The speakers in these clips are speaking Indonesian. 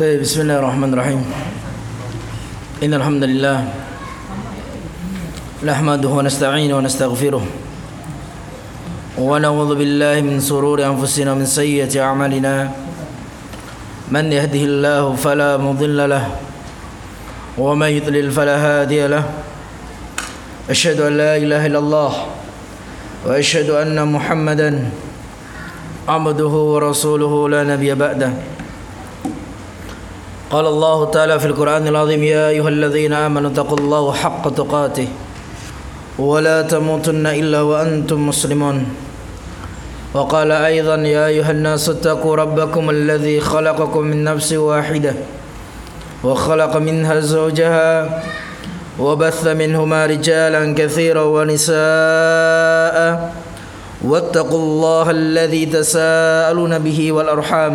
طيب بسم الله الرحمن الرحيم. إن الحمد لله نحمده ونستعينه ونستغفره ونعوذ بالله من سرور أنفسنا ومن سيئة أعمالنا. من يهده الله فلا مضل له ومن يضلل فلا هادي له. أشهد أن لا إله إلا الله وأشهد أن محمدا عبده ورسوله لا نبي بعده. قال الله تعالى في القرآن العظيم يا أيها الذين آمنوا اتقوا الله حق تقاته ولا تموتن إلا وأنتم مسلمون. وقال أيضا يا أيها الناس اتقوا ربكم الذي خلقكم من نفس واحدة وخلق منها زوجها وبث منهما رجالا كثيرا ونساء واتقوا الله الذي تساءلون به والأرحام.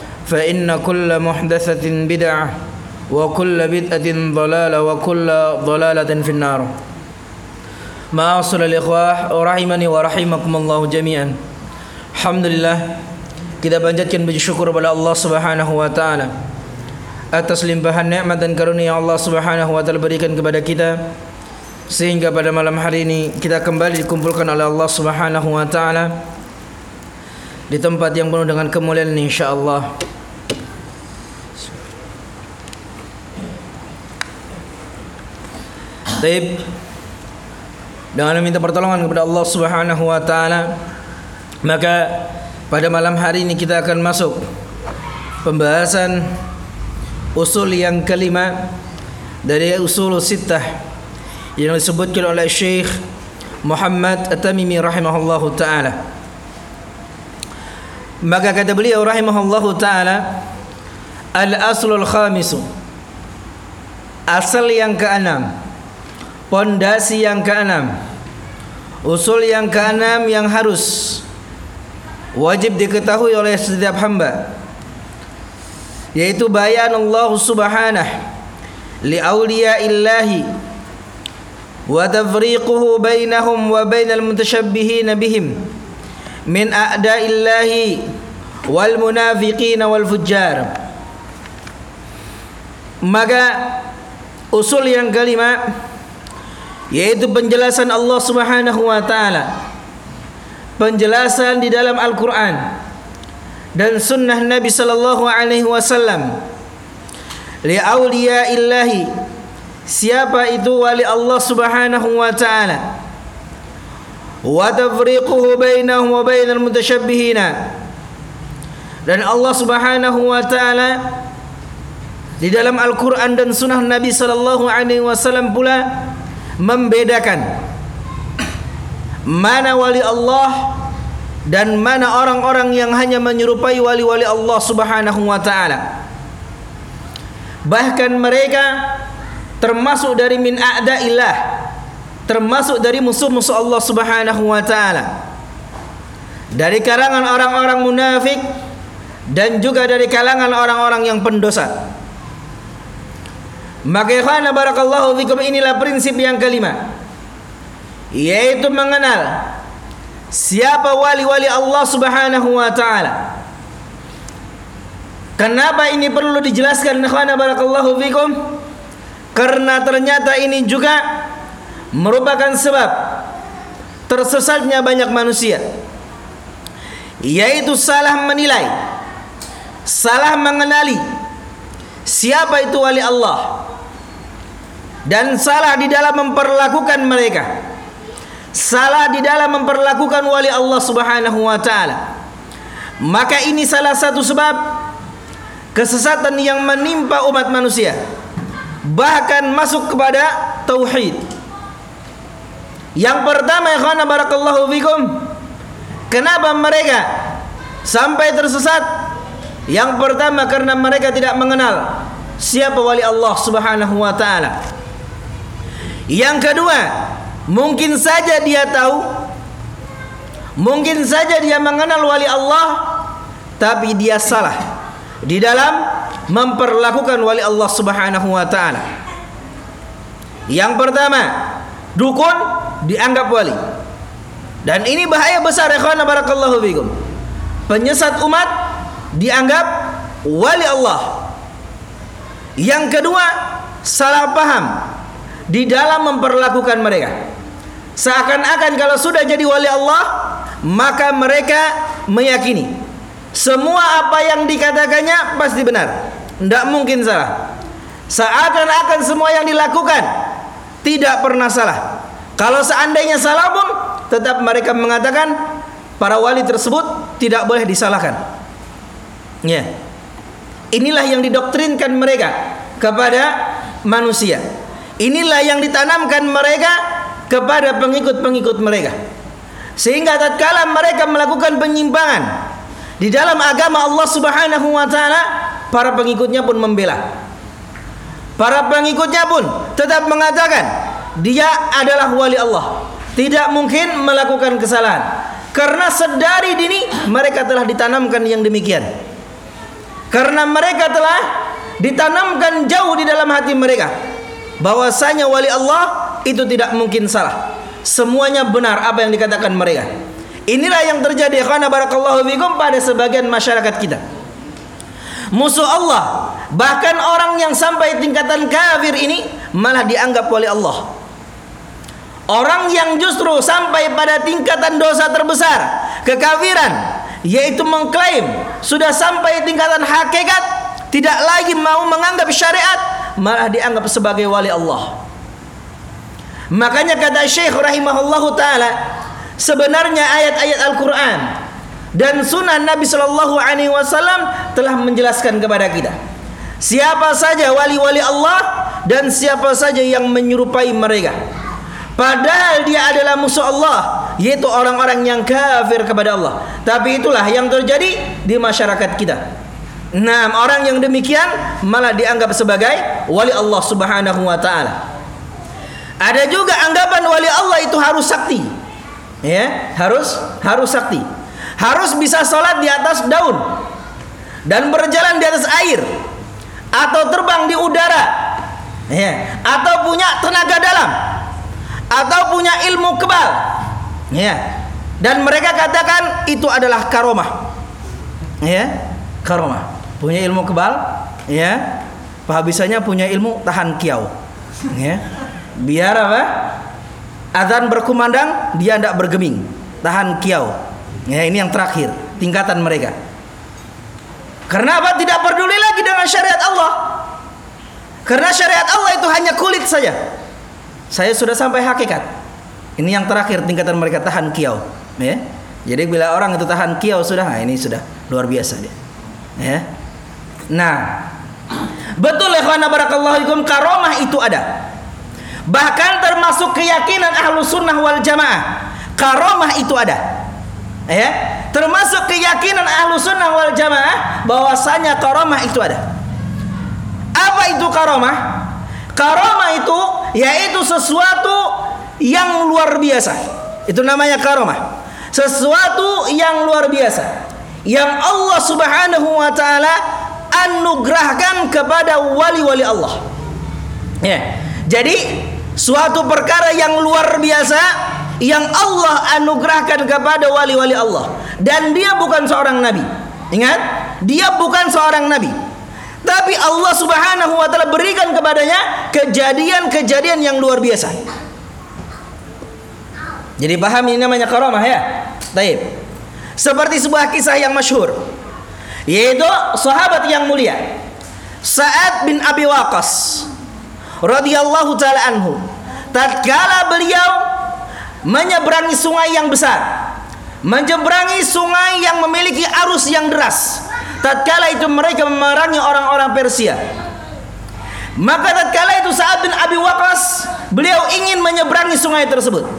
فإن كل محدثة بدعة وكل بدعة ضلالة وكل ضلالة في النار معاصر الإخوة رحمني ورحمكم الله جميعا الحمد لله kita panjatkan puji syukur kepada Allah Subhanahu wa taala atas limpahan nikmat dan karunia Allah Subhanahu wa taala berikan kepada kita sehingga pada malam hari ini kita kembali dikumpulkan oleh Allah Subhanahu wa taala di tempat yang penuh dengan kemuliaan insyaallah. Baik. Dengan meminta pertolongan kepada Allah Subhanahu wa taala, maka pada malam hari ini kita akan masuk pembahasan usul yang kelima dari usul sittah yang disebutkan oleh Syekh Muhammad At-Tamimi rahimahullahu taala. Maka kata beliau rahimahullahu taala al-aslul khamisu asal yang keenam pondasi yang keenam. Usul yang keenam yang harus wajib diketahui oleh setiap hamba yaitu bayan Allah subhanah li awliyaillahi wa tafriquhu bainahum wa bainal mutashabbihin bihim min a'da'illahi wal munafiqin wal fujjar. Maka usul yang kelima yaitu penjelasan Allah Subhanahu wa taala. Penjelasan di dalam Al-Qur'an. Dan sunnah Nabi sallallahu alaihi wasallam. Li illahi siapa itu wali Allah Subhanahu wa taala? Wa tafriquhu bainahum wa bainal mutasyabbihina dan Allah Subhanahu wa taala di dalam Al-Qur'an dan sunnah Nabi sallallahu alaihi wasallam pula membedakan mana wali Allah dan mana orang-orang yang hanya menyerupai wali-wali Allah Subhanahu wa taala. Bahkan mereka termasuk dari min a'daillah, termasuk dari musuh-musuh Allah Subhanahu wa taala. Dari kalangan orang-orang munafik dan juga dari kalangan orang-orang yang pendosa. Maka ikhwana barakallahu fikum inilah prinsip yang kelima yaitu mengenal siapa wali-wali Allah Subhanahu wa taala. Kenapa ini perlu dijelaskan ikhwana barakallahu fikum? Karena ternyata ini juga merupakan sebab tersesatnya banyak manusia yaitu salah menilai salah mengenali siapa itu wali Allah dan salah di dalam memperlakukan mereka. Salah di dalam memperlakukan wali Allah Subhanahu wa taala. Maka ini salah satu sebab kesesatan yang menimpa umat manusia. Bahkan masuk kepada tauhid. Yang pertama ya barakallahu fikum kenapa mereka sampai tersesat? Yang pertama karena mereka tidak mengenal siapa wali Allah Subhanahu wa taala. Yang kedua, mungkin saja dia tahu mungkin saja dia mengenal wali Allah tapi dia salah di dalam memperlakukan wali Allah Subhanahu wa taala. Yang pertama, dukun dianggap wali. Dan ini bahaya besar ya barakallahu fikum. Penyesat umat dianggap wali Allah. Yang kedua, salah paham di dalam memperlakukan mereka. Seakan-akan kalau sudah jadi wali Allah, maka mereka meyakini semua apa yang dikatakannya pasti benar. Tidak mungkin salah. Seakan-akan semua yang dilakukan tidak pernah salah. Kalau seandainya salah pun tetap mereka mengatakan para wali tersebut tidak boleh disalahkan. Ya. Inilah yang didoktrinkan mereka kepada manusia. Inilah yang ditanamkan mereka kepada pengikut-pengikut mereka. Sehingga tatkala mereka melakukan penyimpangan di dalam agama Allah Subhanahu wa taala, para pengikutnya pun membela. Para pengikutnya pun tetap mengatakan dia adalah wali Allah. Tidak mungkin melakukan kesalahan. Karena sedari dini mereka telah ditanamkan yang demikian. Karena mereka telah ditanamkan jauh di dalam hati mereka bahwasanya wali Allah itu tidak mungkin salah. Semuanya benar apa yang dikatakan mereka. Inilah yang terjadi karena barakallahu fikum pada sebagian masyarakat kita. Musuh Allah, bahkan orang yang sampai tingkatan kafir ini malah dianggap wali Allah. Orang yang justru sampai pada tingkatan dosa terbesar, kekafiran, yaitu mengklaim sudah sampai tingkatan hakikat, tidak lagi mau menganggap syariat, malah dianggap sebagai wali Allah. Makanya kata Syekh rahimahullahu taala, sebenarnya ayat-ayat Al-Qur'an dan sunnah Nabi Shallallahu Alaihi Wasallam telah menjelaskan kepada kita siapa saja wali-wali Allah dan siapa saja yang menyerupai mereka. Padahal dia adalah musuh Allah Yaitu orang-orang yang kafir kepada Allah Tapi itulah yang terjadi di masyarakat kita Nah orang yang demikian malah dianggap sebagai wali Allah subhanahu wa ta'ala Ada juga anggapan wali Allah itu harus sakti Ya, harus harus sakti. Harus bisa sholat di atas daun dan berjalan di atas air atau terbang di udara. Ya, atau punya tenaga dalam atau punya ilmu kebal. Ya. Dan mereka katakan itu adalah karomah. Ya, karomah. Punya ilmu kebal, ya. Pahabisanya punya ilmu tahan kiau. Ya. Biar apa? Azan berkumandang, dia tidak bergeming. Tahan kiau. Ya, ini yang terakhir, tingkatan mereka. Karena apa? Tidak peduli lagi dengan syariat Allah. Karena syariat Allah itu hanya kulit saja. Saya sudah sampai hakikat. Ini yang terakhir tingkatan mereka tahan kiau, ya. Jadi bila orang itu tahan kiau sudah, nah ini sudah luar biasa dia. Ya. Nah, betul ya barakallahu fikum karomah itu ada. Bahkan termasuk keyakinan ahlu sunnah wal jamaah, karomah itu ada. Ya, termasuk keyakinan ahlu sunnah wal jamaah bahwasanya karomah itu ada. Apa itu karomah? Karomah itu yaitu sesuatu yang luar biasa. Itu namanya karomah. Sesuatu yang luar biasa yang Allah Subhanahu wa taala anugerahkan kepada wali-wali Allah. Ya. Jadi suatu perkara yang luar biasa yang Allah anugerahkan kepada wali-wali Allah dan dia bukan seorang nabi. Ingat, dia bukan seorang nabi. Tapi Allah Subhanahu wa taala berikan kepadanya kejadian-kejadian yang luar biasa. Jadi paham ini namanya karamah ya? Taib. Seperti sebuah kisah yang masyhur yaitu sahabat yang mulia. Sa'ad bin Abi Waqqas radhiyallahu taala anhu. Tatkala beliau menyeberangi sungai yang besar menyeberangi sungai yang memiliki arus yang deras tatkala itu mereka memerangi orang-orang Persia. Maka tatkala itu saat bin Abi Waqqas beliau ingin menyeberangi sungai tersebut.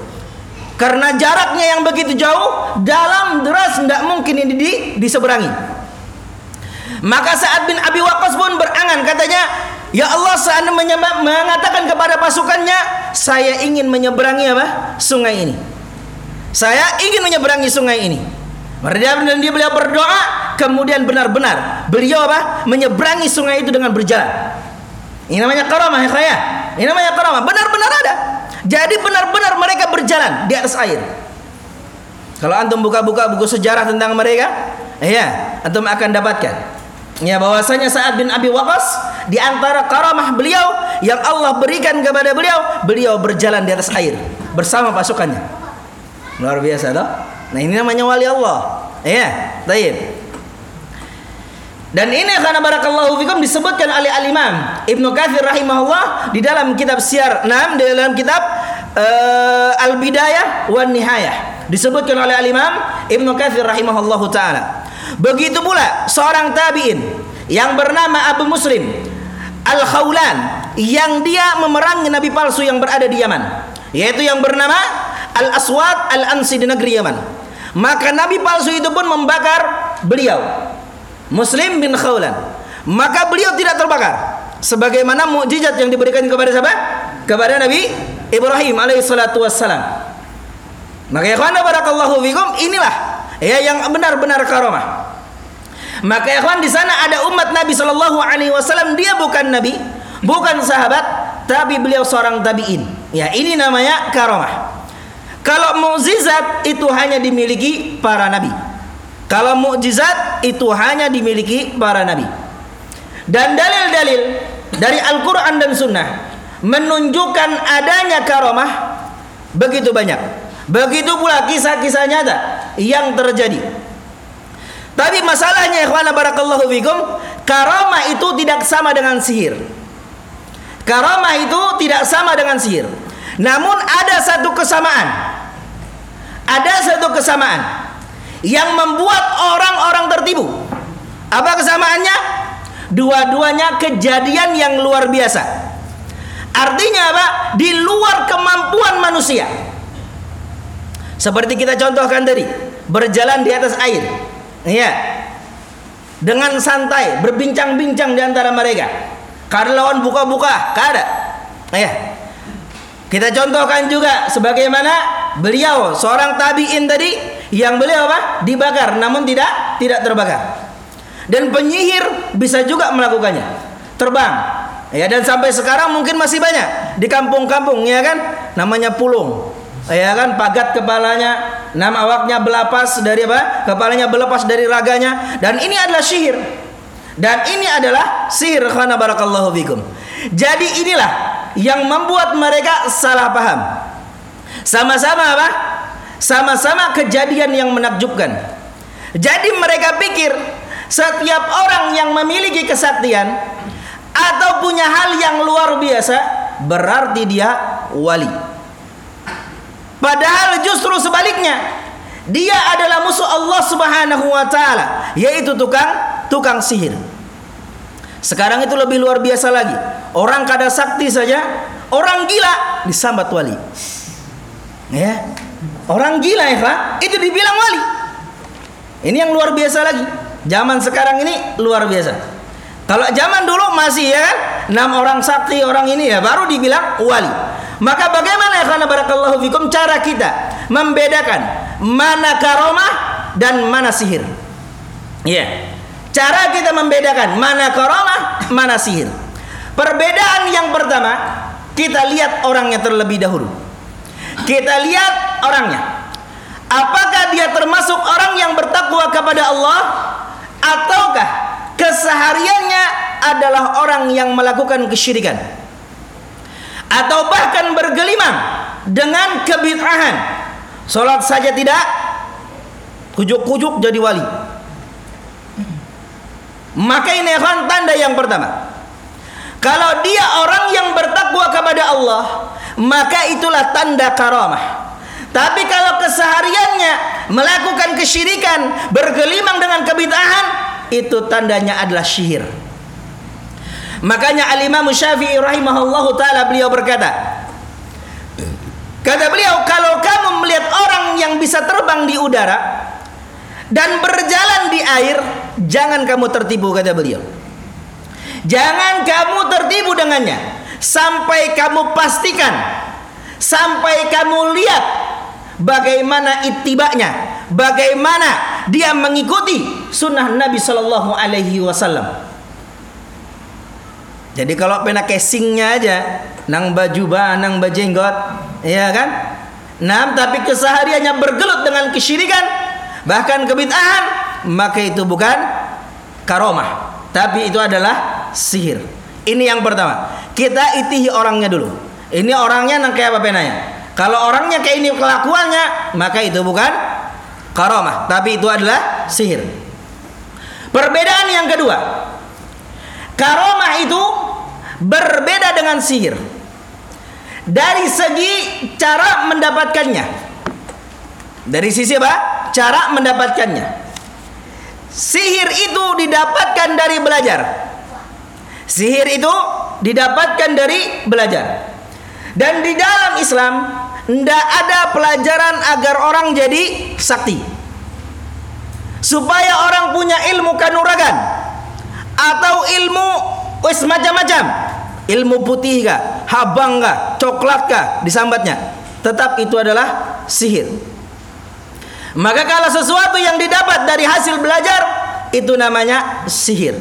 Karena jaraknya yang begitu jauh dalam deras tidak mungkin ini di, diseberangi maka saat bin Abi Waqqas pun berangan katanya Ya Allah seandainya mengatakan kepada pasukannya, saya ingin menyeberangi apa? Sungai ini. Saya ingin menyeberangi sungai ini. Dan dia beliau berdoa, kemudian benar-benar beliau apa? Menyeberangi sungai itu dengan berjalan. Ini namanya karamah ya Ini namanya karamah. Benar-benar ada. Jadi benar-benar mereka berjalan di atas air. Kalau antum buka-buka buku sejarah tentang mereka, ya, antum akan dapatkan Ya bahwasanya Sa'ad bin Abi Waqqas di antara karamah beliau yang Allah berikan kepada beliau, beliau berjalan di atas air bersama pasukannya. Luar biasa toh? Nah, ini namanya wali Allah. Ya, baik. Dan ini karena barakallahu fikum disebutkan oleh al-Imam Ibnu Katsir rahimahullah di dalam kitab Syiar 6 di dalam kitab uh, Al-Bidayah wan Nihayah disebutkan oleh al-Imam Ibnu Katsir rahimahullahu taala Begitu pula seorang tabi'in yang bernama Abu Muslim Al-Khawlan yang dia memerangi nabi palsu yang berada di Yaman, yaitu yang bernama Al-Aswad Al-Ansi di negeri Yaman. Maka nabi palsu itu pun membakar beliau. Muslim bin Khawlan. Maka beliau tidak terbakar sebagaimana mukjizat yang diberikan kepada siapa? Kepada Nabi Ibrahim alaihissalatu wassalam. Maka ya barakallahu fikum inilah ya yang benar-benar karomah. Maka kawan di sana ada umat Nabi Shallallahu Alaihi Wasallam dia bukan Nabi, bukan sahabat, tapi beliau seorang tabiin. Ya ini namanya karomah. Kalau mukjizat itu hanya dimiliki para nabi. Kalau mukjizat itu hanya dimiliki para nabi. Dan dalil-dalil dari Al-Quran dan Sunnah menunjukkan adanya karomah begitu banyak. Begitu pula kisah-kisah nyata yang terjadi. Tapi masalahnya ikhwana barakallahu fikum, karamah itu tidak sama dengan sihir. Karamah itu tidak sama dengan sihir. Namun ada satu kesamaan. Ada satu kesamaan yang membuat orang-orang tertipu. Apa kesamaannya? Dua-duanya kejadian yang luar biasa. Artinya apa? Di luar kemampuan manusia. Seperti kita contohkan tadi, berjalan di atas air. Iya. Dengan santai, berbincang-bincang di antara mereka. Karena lawan buka-buka, kada. Iya. Kita contohkan juga sebagaimana beliau seorang tabiin tadi yang beliau apa? dibakar namun tidak tidak terbakar. Dan penyihir bisa juga melakukannya. Terbang. Ya dan sampai sekarang mungkin masih banyak di kampung-kampung ya kan namanya pulung ya kan pagat kepalanya nama awaknya belapas dari apa? Kepalanya berlepas dari raganya. Dan ini adalah sihir. Dan ini adalah sihir. Khana barakallahu fikum. Jadi inilah yang membuat mereka salah paham. Sama-sama apa? Sama-sama kejadian yang menakjubkan. Jadi mereka pikir setiap orang yang memiliki kesaktian atau punya hal yang luar biasa berarti dia wali Padahal justru sebaliknya. Dia adalah musuh Allah Subhanahu wa taala, yaitu tukang tukang sihir. Sekarang itu lebih luar biasa lagi. Orang kada sakti saja, orang gila disambat wali. Ya. Orang gila ya, Pak, itu dibilang wali. Ini yang luar biasa lagi. Zaman sekarang ini luar biasa. Kalau zaman dulu masih ya kan, enam orang sakti orang ini ya baru dibilang wali. Maka bagaimana ya karena barakallahu fikum cara kita membedakan mana karomah dan mana sihir? Iya. Yeah. Cara kita membedakan mana karomah, mana sihir. Perbedaan yang pertama, kita lihat orangnya terlebih dahulu. Kita lihat orangnya. Apakah dia termasuk orang yang bertakwa kepada Allah ataukah kesehariannya adalah orang yang melakukan kesyirikan? Atau bahkan bergelimang dengan kebid'ahan. Salat saja tidak kujuk-kujuk jadi wali. Maka ini akan tanda yang pertama. Kalau dia orang yang bertakwa kepada Allah, maka itulah tanda karamah. Tapi kalau kesehariannya melakukan kesyirikan, bergelimang dengan kebid'ahan, itu tandanya adalah syihir. Makanya Al-Imam Syafi'i rahimahullahu taala beliau berkata, Kata beliau, kalau kamu melihat orang yang bisa terbang di udara dan berjalan di air, jangan kamu tertipu kata beliau. Jangan kamu tertipu dengannya sampai kamu pastikan, sampai kamu lihat bagaimana itibaknya, bagaimana dia mengikuti sunnah Nabi Shallallahu Alaihi Wasallam. Jadi kalau pena casingnya aja, nang baju bah, nang bajenggot, ya kan? Nah, tapi kesehariannya bergelut dengan kesyirikan, bahkan kebid'ahan, maka itu bukan karomah, tapi itu adalah sihir. Ini yang pertama. Kita itihi orangnya dulu. Ini orangnya nang kayak apa penanya? Kalau orangnya kayak ini kelakuannya, maka itu bukan karomah, tapi itu adalah sihir. Perbedaan yang kedua, karomah itu berbeda dengan sihir. Dari segi cara mendapatkannya. Dari sisi apa? Cara mendapatkannya. Sihir itu didapatkan dari belajar. Sihir itu didapatkan dari belajar. Dan di dalam Islam tidak ada pelajaran agar orang jadi sakti. Supaya orang punya ilmu kanuragan atau ilmu wis macam-macam. Ilmu putih kah, habang kah, coklat kah disambatnya. Tetap itu adalah sihir. Maka kalau sesuatu yang didapat dari hasil belajar itu namanya sihir.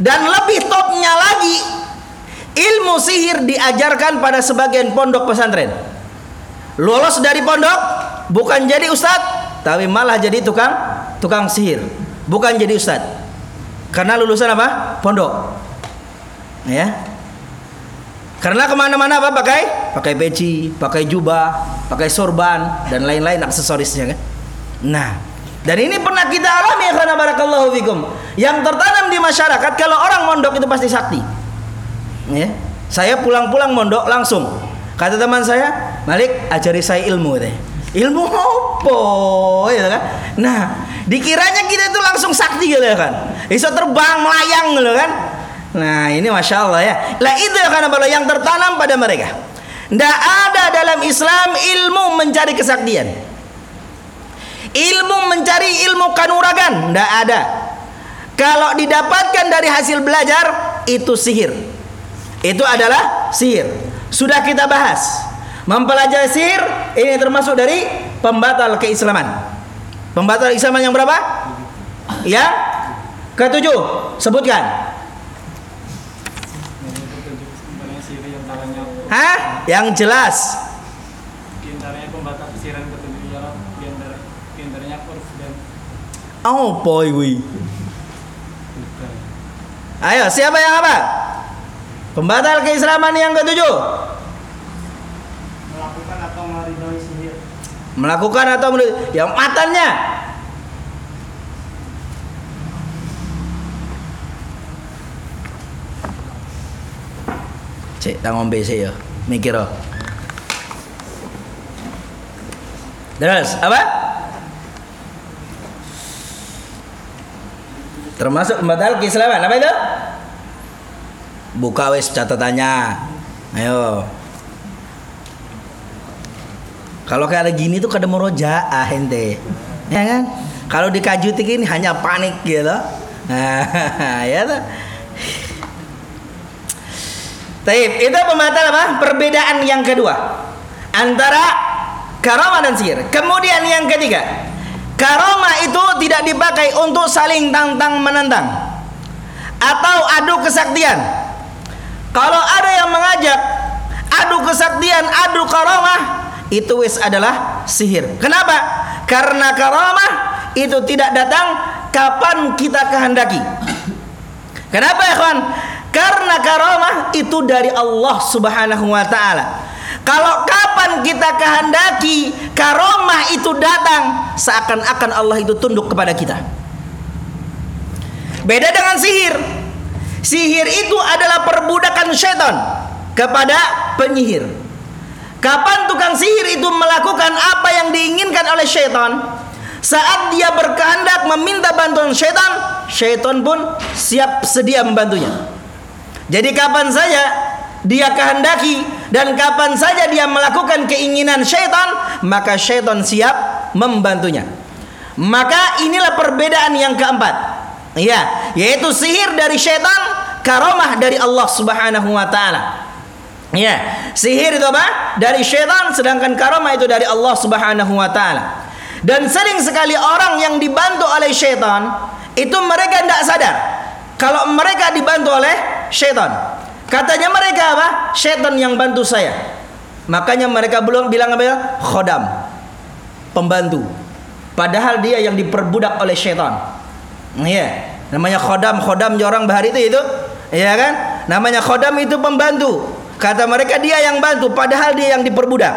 Dan lebih topnya lagi ilmu sihir diajarkan pada sebagian pondok pesantren. Lolos dari pondok bukan jadi ustadz, tapi malah jadi tukang tukang sihir. Bukan jadi ustadz. Karena lulusan apa? Pondok. Ya. Karena ke mana-mana apa pakai? Pakai peci, pakai jubah, pakai sorban dan lain-lain aksesorisnya kan. Nah, dan ini pernah kita alami ya karena barakallahu fikum. Yang tertanam di masyarakat kalau orang mondok itu pasti sakti. Ya. Saya pulang-pulang mondok langsung. Kata teman saya, Malik ajari saya ilmu deh. Ilmu apa? Ya kan? Nah, dikiranya kita itu langsung sakti gitu kan. Bisa terbang melayang gitu kan. Nah, ini masya Allah ya. Lah itu ya karena yang tertanam pada mereka. Tidak ada dalam Islam ilmu mencari kesaktian. Ilmu mencari ilmu kanuragan tidak ada. Kalau didapatkan dari hasil belajar itu sihir. Itu adalah sihir. Sudah kita bahas. Mempelajari sihir ini termasuk dari pembatal keislaman. Pembatal keislaman yang berapa? Ya. Ketujuh. Sebutkan. Hah? Yang jelas. Oh, boy, wi. Ayo, siapa yang apa? Pembatal keislaman yang ketujuh. Atau meridoi sihir. Melakukan atau meridoi. Yang matanya. Cek, ngombe sih ya. Mikir oh. Terus, apa? Termasuk pembatal keislaman. Apa itu? Buka wes catatannya. Ayo. Kalau kayak gini tuh kada merojaah ente. Ya kan? Kalau dikajutin ini hanya panik gitu. Ya tuh. Taib, itu pembatal apa? Perbedaan yang kedua antara karomah dan sihir. Kemudian yang ketiga, karomah itu tidak dipakai untuk saling tantang menentang atau adu kesaktian. Kalau ada yang mengajak adu kesaktian, adu karomah, itu wis adalah sihir. Kenapa? Karena karomah itu tidak datang kapan kita kehendaki. Kenapa ya? Karena karomah itu dari Allah Subhanahu wa taala. Kalau kapan kita kehendaki karomah itu datang, seakan-akan Allah itu tunduk kepada kita. Beda dengan sihir. Sihir itu adalah perbudakan setan kepada penyihir. Kapan tukang sihir itu melakukan apa yang diinginkan oleh setan? Saat dia berkehendak meminta bantuan setan, setan pun siap sedia membantunya. Jadi kapan saja dia kehendaki dan kapan saja dia melakukan keinginan syaitan, maka syaitan siap membantunya. Maka inilah perbedaan yang keempat Iya, yaitu sihir dari syaitan, karomah dari Allah Subhanahu wa taala. Iya, sihir itu apa? Dari syaitan sedangkan karomah itu dari Allah Subhanahu wa taala. Dan sering sekali orang yang dibantu oleh syaitan itu mereka tidak sadar kalau mereka dibantu oleh syaitan. Katanya mereka apa? Syaitan yang bantu saya. Makanya mereka belum bilang apa ya? Khodam. Pembantu. Padahal dia yang diperbudak oleh syaitan. Iya. Namanya khodam, khodam orang bahari itu itu. Iya kan? Namanya khodam itu pembantu. Kata mereka dia yang bantu padahal dia yang diperbudak.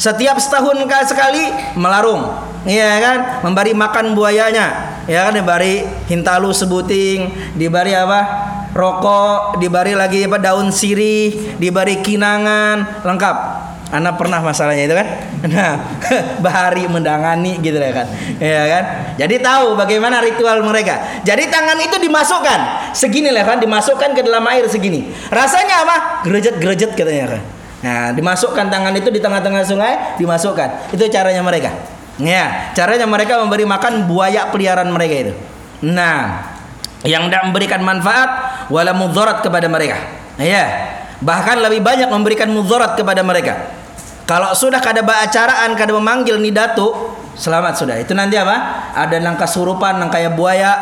Setiap setahun sekali melarung. Iya kan? Memberi makan buayanya. Ya kan diberi hintalu sebuting, diberi apa? Rokok, diberi lagi apa daun sirih, diberi kinangan, lengkap. Anak pernah masalahnya itu kan. Nah, bahari mendangani gitu ya kan. Ya kan? Jadi tahu bagaimana ritual mereka. Jadi tangan itu dimasukkan segini lah kan, dimasukkan ke dalam air segini. Rasanya apa? Gerejet-gerejet katanya kan. Nah, dimasukkan tangan itu di tengah-tengah sungai, dimasukkan. Itu caranya mereka. Ya, caranya mereka memberi makan buaya peliharaan mereka itu. Nah, yang tidak memberikan manfaat wala mudharat kepada mereka. Ya. Bahkan lebih banyak memberikan mudarat kepada mereka. Kalau sudah kada acaraan, kada memanggil nih datu, selamat sudah. Itu nanti apa? Ada nang kasurupan, nang kayak buaya,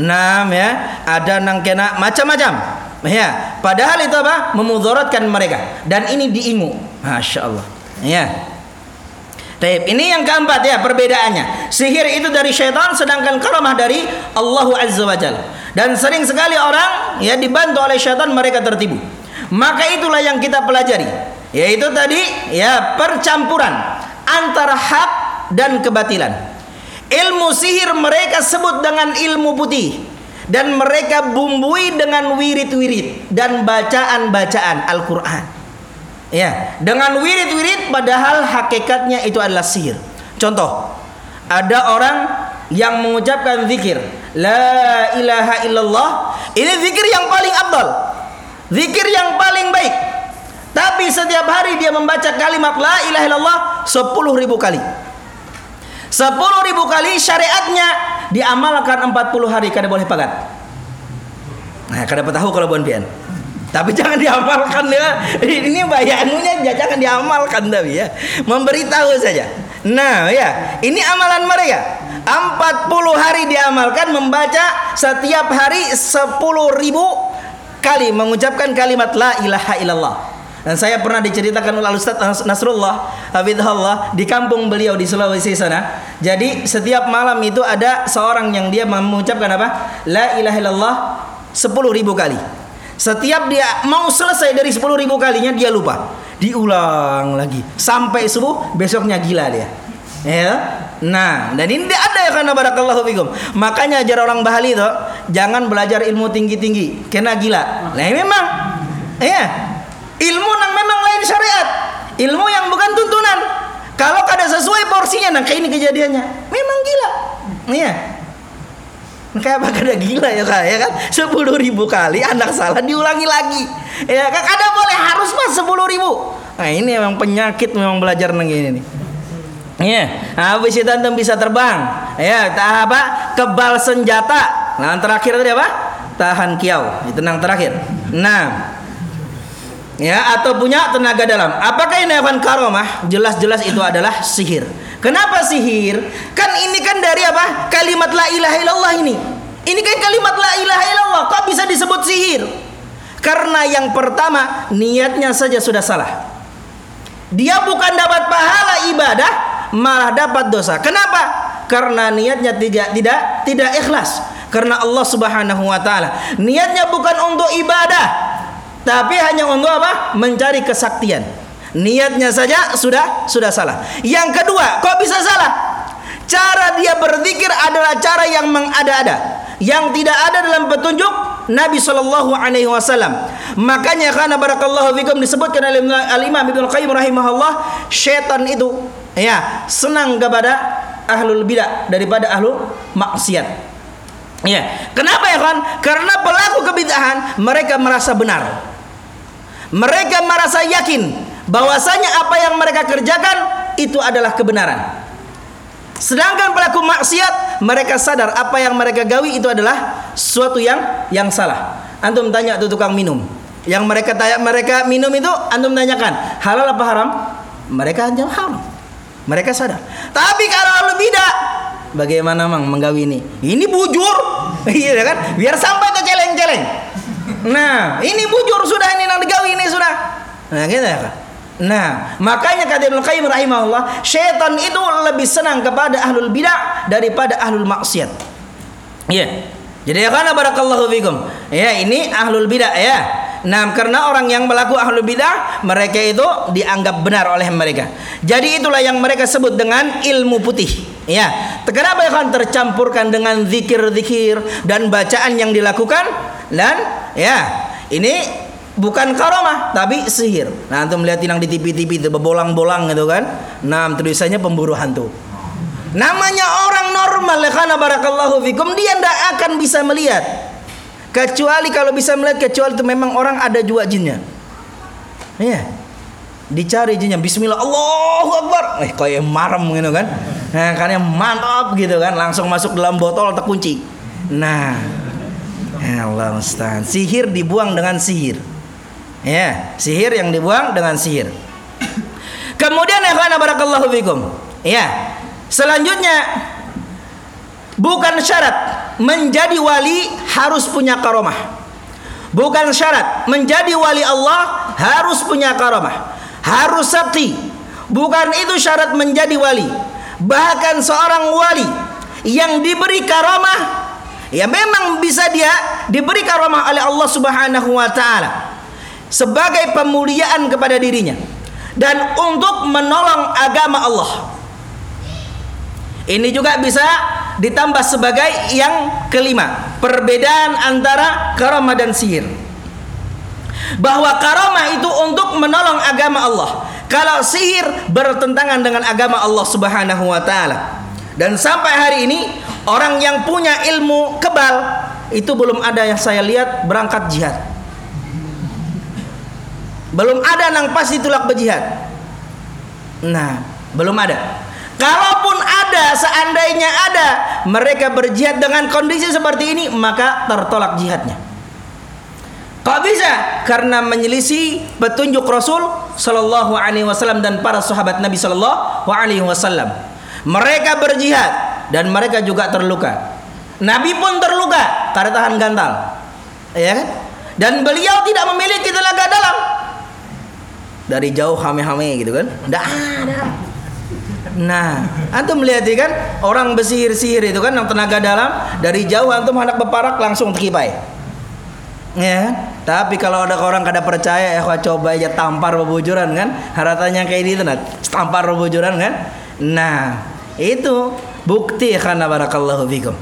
enam ya, ada nang kena macam-macam. Ya, padahal itu apa? Memudaratkan mereka. Dan ini diingu. Masya Allah. Ya. Taib. Ini yang keempat ya perbedaannya. Sihir itu dari syaitan sedangkan karamah dari Allah Azza wa Jalla. Dan sering sekali orang ya dibantu oleh syaitan mereka tertipu. Maka itulah yang kita pelajari yaitu tadi ya percampuran antara hak dan kebatilan. Ilmu sihir mereka sebut dengan ilmu putih dan mereka bumbui dengan wirid-wirid dan bacaan-bacaan Al-Qur'an. Ya, dengan wirid-wirid padahal hakikatnya itu adalah sihir. Contoh, ada orang yang mengucapkan zikir la ilaha illallah, ini zikir yang paling abdal. Zikir yang paling baik tapi setiap hari dia membaca kalimat la ilaha illallah 10 ribu kali. 10 ribu kali syariatnya diamalkan 40 hari kada boleh pagat. Nah, kada tahu kalau buan pian. Tapi jangan diamalkan ya. Ini bayangannya jangan diamalkan tapi ya. Memberitahu saja. Nah, ya, ini amalan mereka. 40 hari diamalkan membaca setiap hari 10 ribu kali mengucapkan kalimat la ilaha illallah. Dan saya pernah diceritakan oleh Ustaz Nasrullah Hafidhullah di kampung beliau di Sulawesi sana. Jadi setiap malam itu ada seorang yang dia mengucapkan apa? La ilaha illallah 10 ribu kali. Setiap dia mau selesai dari 10 ribu kalinya dia lupa. Diulang lagi sampai subuh besoknya gila dia. Ya. Nah, dan ini ada ya karena barakallahu fikum. Makanya ajar orang Bahali itu jangan belajar ilmu tinggi-tinggi, kena gila. Nah, memang ya Ilmu yang memang lain syariat. Ilmu yang bukan tuntunan. Kalau kada sesuai porsinya, nah kayak ini kejadiannya. Memang gila. Iya. Kayak apa kada gila ya kak ya kan? Sepuluh ribu kali anak salah diulangi lagi. Ya kan ada boleh harus mas sepuluh ribu. Nah ini memang penyakit memang belajar nang ini nih. Iya, habis itu antum bisa terbang. Ya, tahap apa? Kebal senjata. Nah, yang terakhir tadi apa? Tahan kiau. Itu yang terakhir. Nah, ya atau punya tenaga dalam. Apakah ini akan karomah? Jelas-jelas itu adalah sihir. Kenapa sihir? Kan ini kan dari apa? Kalimat la ilaha illallah ini. Ini kan kalimat la ilaha illallah. Kok bisa disebut sihir? Karena yang pertama niatnya saja sudah salah. Dia bukan dapat pahala ibadah, malah dapat dosa. Kenapa? Karena niatnya tidak tidak tidak ikhlas. Karena Allah Subhanahu wa taala niatnya bukan untuk ibadah, tapi hanya untuk apa? Mencari kesaktian. Niatnya saja sudah sudah salah. Yang kedua, kok bisa salah? Cara dia berzikir adalah cara yang mengada-ada, yang tidak ada dalam petunjuk Nabi Shallallahu Alaihi Wasallam. Makanya karena barakallahu fikum disebutkan oleh Al Imam Ibnu Qayyim rahimahullah, setan itu ya senang kepada ahlul bidah daripada ahlul maksiat. Ya, kenapa ya kan? Karena pelaku kebidahan mereka merasa benar. Mereka merasa yakin bahwasanya apa yang mereka kerjakan itu adalah kebenaran. Sedangkan pelaku maksiat mereka sadar apa yang mereka gawi itu adalah suatu yang yang salah. Antum tanya tuh tukang minum. Yang mereka tanya mereka minum itu antum tanyakan halal apa haram? Mereka jawab haram. Mereka sadar. Tapi kalau lebih bidah, bagaimana mang menggawi ini? Ini bujur, iya kan? Biar sampai ke celeng-celeng. Nah, ini bujur sudah ini nang digawi ini sudah. Nah, gitu ya kan? Nah, makanya kata Ibnu Qayyim rahimahullah, syaitan itu lebih senang kepada ahlul bidah daripada ahlul maksiat. Iya. Jadi ya karena barakallahu fikum. Ya, ini ahlul bidah ya. Nah, karena orang yang melakukan ahlul bidah, mereka itu dianggap benar oleh mereka. Jadi itulah yang mereka sebut dengan ilmu putih. Ya, kenapa kan tercampurkan dengan zikir-zikir dan bacaan yang dilakukan dan ya ini bukan karomah tapi sihir. Nah, antum melihat yang di TV-TV itu bebolang-bolang gitu kan. Nah, tulisannya pemburu hantu. Namanya orang normal ya karena barakallahu fikum dia tidak akan bisa melihat Kecuali kalau bisa melihat kecuali itu memang orang ada juga jinnya. Iya. Dicari jinnya Bismillah Allahu Akbar. Eh kayak marem gitu kan. Nah, karena mantap gitu kan, langsung masuk dalam botol terkunci. Nah, Allah. Sihir dibuang dengan sihir. Ya, sihir yang dibuang dengan sihir. Kemudian ya barakallahu fikum. Ya. Selanjutnya bukan syarat menjadi wali harus punya karomah. Bukan syarat menjadi wali Allah harus punya karomah. Harus sakti. Bukan itu syarat menjadi wali. Bahkan seorang wali yang diberi karomah ya memang bisa dia diberi karomah oleh Allah Subhanahu wa taala sebagai pemuliaan kepada dirinya dan untuk menolong agama Allah. Ini juga bisa ditambah sebagai yang kelima perbedaan antara karomah dan sihir bahwa karomah itu untuk menolong agama Allah kalau sihir bertentangan dengan agama Allah subhanahu wa ta'ala. Dan sampai hari ini orang yang punya ilmu kebal itu belum ada yang saya lihat berangkat jihad. Belum ada nang pasti tulak berjihad. Nah belum ada. Kalaupun ada, seandainya ada, mereka berjihad dengan kondisi seperti ini, maka tertolak jihadnya. Kok bisa? Karena menyelisih petunjuk Rasul Sallallahu Alaihi Wasallam dan para sahabat Nabi Sallallahu Alaihi Wasallam. Mereka berjihad dan mereka juga terluka. Nabi pun terluka karena tahan gantal, ya kan? Dan beliau tidak memiliki tenaga dalam. Dari jauh hame-hame gitu kan? Tidak. Nah, antum melihat kan orang bersihir-sihir itu kan yang tenaga dalam dari jauh antum hendak berparak langsung terkipai. Ya, tapi kalau ada orang kada percaya ya coba aja tampar bebujuran kan, haratannya kayak gitu nah, tampar bebujuran kan. Nah, itu bukti karena barakallahu fikum.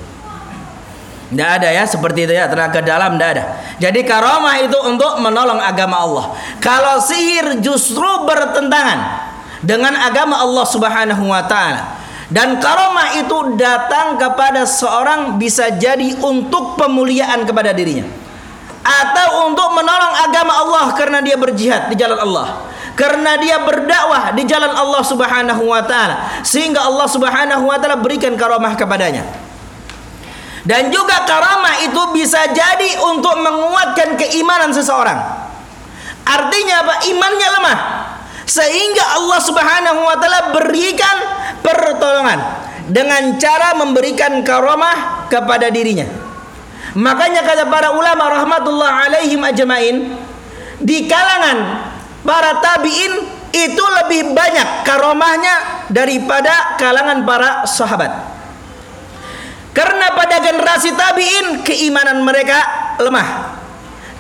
Tidak ada ya seperti itu ya tenaga dalam tidak ada. Jadi karomah itu untuk menolong agama Allah. Kalau sihir justru bertentangan dengan agama Allah Subhanahu wa taala. Dan karomah itu datang kepada seorang bisa jadi untuk pemuliaan kepada dirinya atau untuk menolong agama Allah karena dia berjihad di jalan Allah. Karena dia berdakwah di jalan Allah Subhanahu wa taala. Sehingga Allah Subhanahu wa taala berikan karomah kepadanya. Dan juga karamah itu bisa jadi untuk menguatkan keimanan seseorang. Artinya apa? Imannya lemah. Sehingga Allah Subhanahu wa taala berikan pertolongan dengan cara memberikan karamah kepada dirinya. Makanya kata para ulama rahmatullah alaihim ajmain di kalangan para tabi'in itu lebih banyak karamahnya daripada kalangan para sahabat. Karena pada generasi tabi'in keimanan mereka lemah.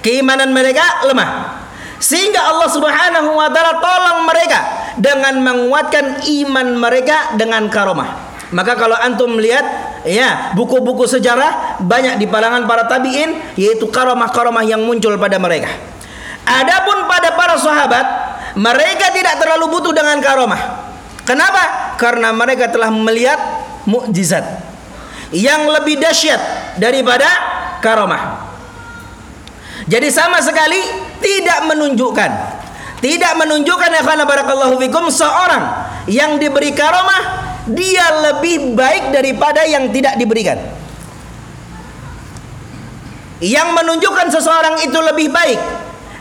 Keimanan mereka lemah. Sehingga Allah Subhanahu wa taala tolong mereka dengan menguatkan iman mereka dengan karomah. Maka kalau antum melihat ya buku-buku sejarah banyak di kalangan para tabi'in yaitu karomah-karomah yang muncul pada mereka. Adapun pada para sahabat mereka tidak terlalu butuh dengan karomah. Kenapa? Karena mereka telah melihat mukjizat yang lebih dahsyat daripada karomah. Jadi sama sekali tidak menunjukkan tidak menunjukkan ya karena barakallahu fikum seorang yang diberi karomah dia lebih baik daripada yang tidak diberikan. Yang menunjukkan seseorang itu lebih baik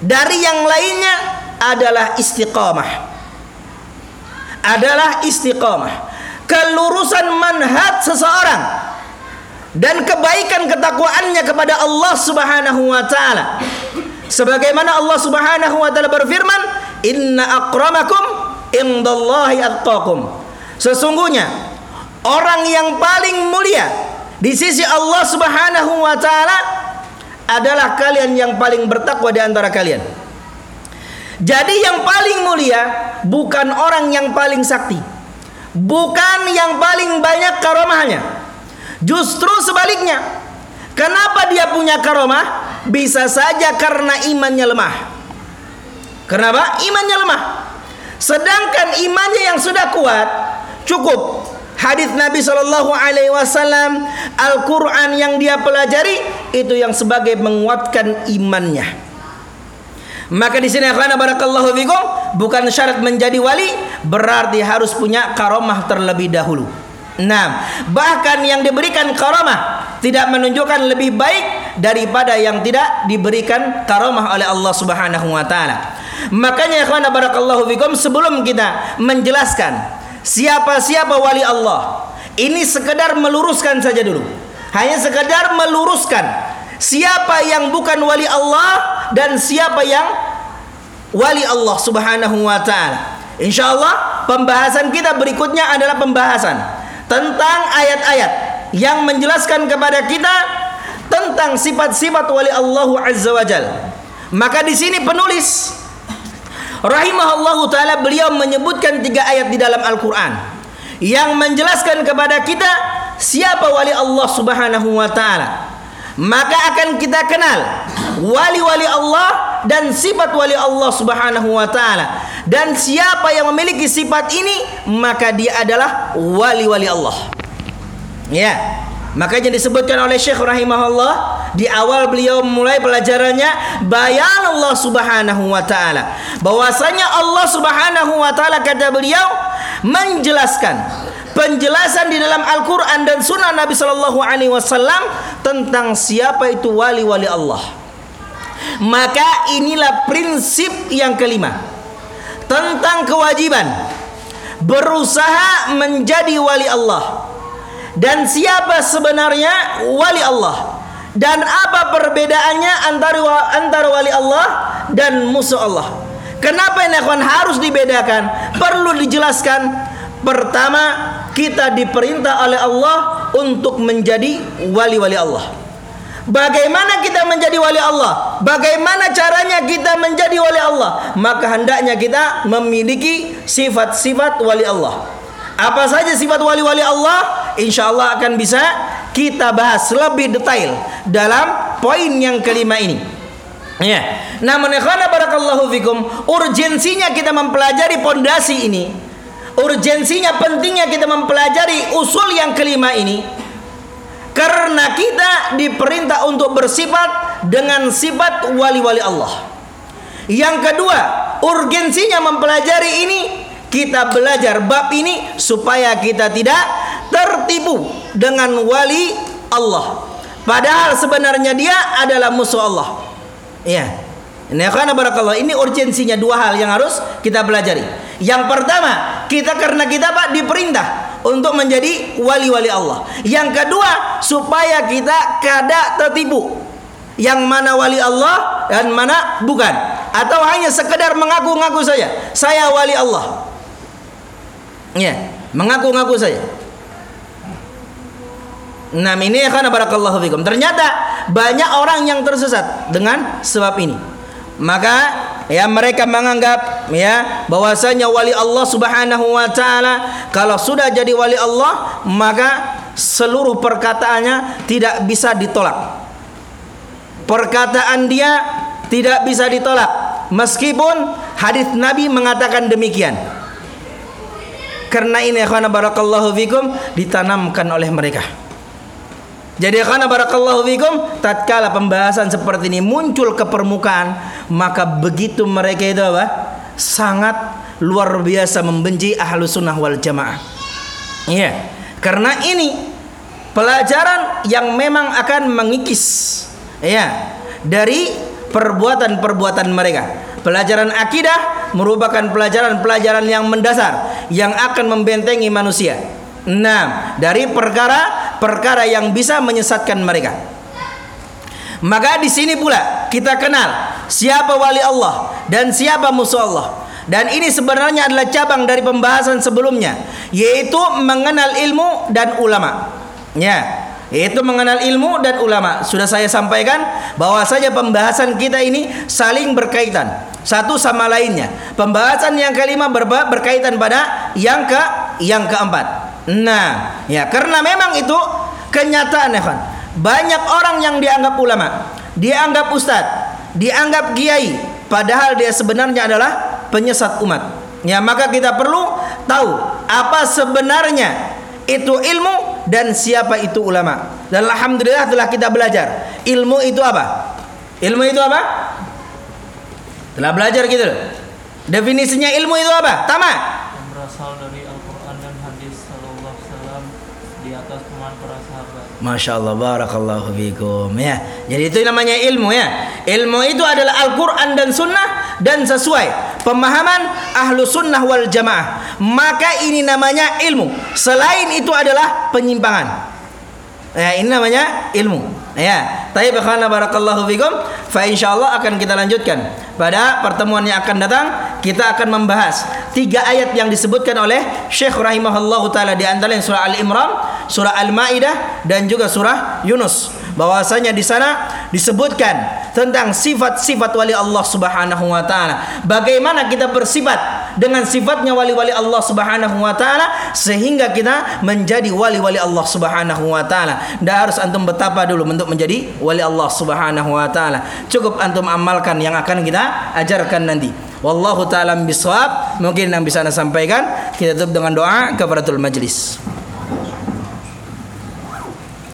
dari yang lainnya adalah istiqamah. Adalah istiqamah. Kelurusan manhaj seseorang dan kebaikan ketakwaannya kepada Allah Subhanahu wa taala. Sebagaimana Allah Subhanahu wa taala berfirman, "Inna akramakum indallahi attaqum." Sesungguhnya orang yang paling mulia di sisi Allah Subhanahu wa taala adalah kalian yang paling bertakwa di antara kalian. Jadi yang paling mulia bukan orang yang paling sakti. Bukan yang paling banyak karomahnya. Justru sebaliknya. Kenapa dia punya karomah? Bisa saja karena imannya lemah. Kenapa? Imannya lemah. Sedangkan imannya yang sudah kuat cukup hadis Nabi Shallallahu Alaihi Wasallam, Al-Quran yang dia pelajari itu yang sebagai menguatkan imannya. Maka di sini akan barakallahu fikum bukan syarat menjadi wali berarti harus punya karomah terlebih dahulu. Nah, bahkan yang diberikan karomah tidak menunjukkan lebih baik daripada yang tidak diberikan karomah oleh Allah Subhanahu wa taala. Makanya ikhwan barakallahu fikum sebelum kita menjelaskan siapa-siapa wali Allah. Ini sekedar meluruskan saja dulu. Hanya sekedar meluruskan siapa yang bukan wali Allah dan siapa yang wali Allah Subhanahu wa taala. Insyaallah pembahasan kita berikutnya adalah pembahasan tentang ayat-ayat yang menjelaskan kepada kita tentang sifat-sifat wali Allah Azza wa Jal. Maka di sini penulis rahimahullahu taala beliau menyebutkan tiga ayat di dalam Al-Qur'an yang menjelaskan kepada kita siapa wali Allah Subhanahu wa taala. Maka akan kita kenal wali-wali Allah dan sifat wali Allah Subhanahu wa taala. Dan siapa yang memiliki sifat ini maka dia adalah wali-wali Allah. Ya. Makanya disebutkan oleh Syekh rahimahullah di awal beliau mulai pelajarannya bayan Allah Subhanahu wa taala. Bahwasanya Allah Subhanahu wa taala kata beliau menjelaskan penjelasan di dalam Al-Qur'an dan sunnah Nabi sallallahu alaihi wasallam tentang siapa itu wali-wali Allah. Maka inilah prinsip yang kelima tentang kewajiban berusaha menjadi wali Allah dan siapa sebenarnya wali Allah dan apa perbedaannya antara antara wali Allah dan musuh Allah kenapa ini akan harus dibedakan perlu dijelaskan pertama kita diperintah oleh Allah untuk menjadi wali-wali Allah Bagaimana kita menjadi wali Allah? Bagaimana caranya kita menjadi wali Allah? Maka hendaknya kita memiliki sifat-sifat wali Allah. Apa saja sifat wali-wali Allah? Insya Allah akan bisa kita bahas lebih detail dalam poin yang kelima ini. Ya. Namun ikhwana barakallahu fikum, urgensinya kita mempelajari pondasi ini. Urgensinya pentingnya kita mempelajari usul yang kelima ini karena kita diperintah untuk bersifat dengan sifat wali-wali Allah. Yang kedua, urgensinya mempelajari ini kita belajar bab ini supaya kita tidak tertipu dengan wali Allah. Padahal sebenarnya dia adalah musuh Allah. Ya. Ini karena barakallah ini urgensinya dua hal yang harus kita pelajari. Yang pertama, kita karena kita Pak diperintah untuk menjadi wali-wali Allah. Yang kedua, supaya kita kada tertipu. Yang mana wali Allah dan mana bukan. Atau hanya sekedar mengaku-ngaku saja, saya wali Allah. Ya, mengaku-ngaku saja. Nah ini karena barakallahu fikum. Ternyata banyak orang yang tersesat dengan sebab ini. Maka ya mereka menganggap ya bahwasanya wali Allah Subhanahu wa taala kalau sudah jadi wali Allah maka seluruh perkataannya tidak bisa ditolak. Perkataan dia tidak bisa ditolak meskipun hadis Nabi mengatakan demikian. Karena ini karena barakallahu fikum ditanamkan oleh mereka. Jadi karena barakallahu fikum tatkala pembahasan seperti ini muncul ke permukaan maka begitu mereka itu apa? sangat luar biasa membenci ahlu sunnah wal jamaah. Iya. Karena ini pelajaran yang memang akan mengikis ya dari perbuatan-perbuatan mereka. Pelajaran akidah merupakan pelajaran-pelajaran yang mendasar yang akan membentengi manusia. Nah, dari perkara-perkara yang bisa menyesatkan mereka. Maka di sini pula kita kenal siapa wali Allah dan siapa musuh Allah. Dan ini sebenarnya adalah cabang dari pembahasan sebelumnya, yaitu mengenal ilmu dan ulama. Ya, yaitu mengenal ilmu dan ulama. Sudah saya sampaikan bahwa saja pembahasan kita ini saling berkaitan satu sama lainnya. Pembahasan yang kelima ber berkaitan pada yang ke yang keempat. Nah, ya karena memang itu kenyataan ya kan. Banyak orang yang dianggap ulama, dianggap ustadz, dianggap kiai, padahal dia sebenarnya adalah penyesat umat. Ya, maka kita perlu tahu apa sebenarnya itu ilmu dan siapa itu ulama. Dan alhamdulillah telah kita belajar. Ilmu itu apa? Ilmu itu apa? Telah belajar gitu loh. Definisinya ilmu itu apa? Tama. yang berasal dari Al-Quran dan hadis Sallallahu Alaihi Wasallam di atas teman para sahabat. Masya Allah, barakallahu fikum ya. Jadi itu namanya ilmu ya. Ilmu itu adalah Al-Quran dan Sunnah dan sesuai pemahaman ahlu sunnah wal jamaah. Maka ini namanya ilmu. Selain itu adalah penyimpangan. Ya, ini namanya ilmu. Ya, tapi bakhana barakallahu fikum. Fa insyaallah akan kita lanjutkan pada pertemuan yang akan datang. Kita akan membahas tiga ayat yang disebutkan oleh Syekh rahimahullahu taala di antaranya surah Al-Imran, surah Al-Maidah dan juga surah Yunus. Bahwasanya di sana disebutkan tentang sifat-sifat wali Allah Subhanahu wa taala. Bagaimana kita bersifat dengan sifatnya wali-wali Allah Subhanahu wa taala sehingga kita menjadi wali-wali Allah Subhanahu wa taala. Dan harus antum betapa dulu untuk menjadi wali Allah Subhanahu wa taala. Cukup antum amalkan yang akan kita ajarkan nanti. Wallahu taala bisawab. Mungkin yang bisa saya sampaikan. Kita tutup dengan doa kafaratul majlis.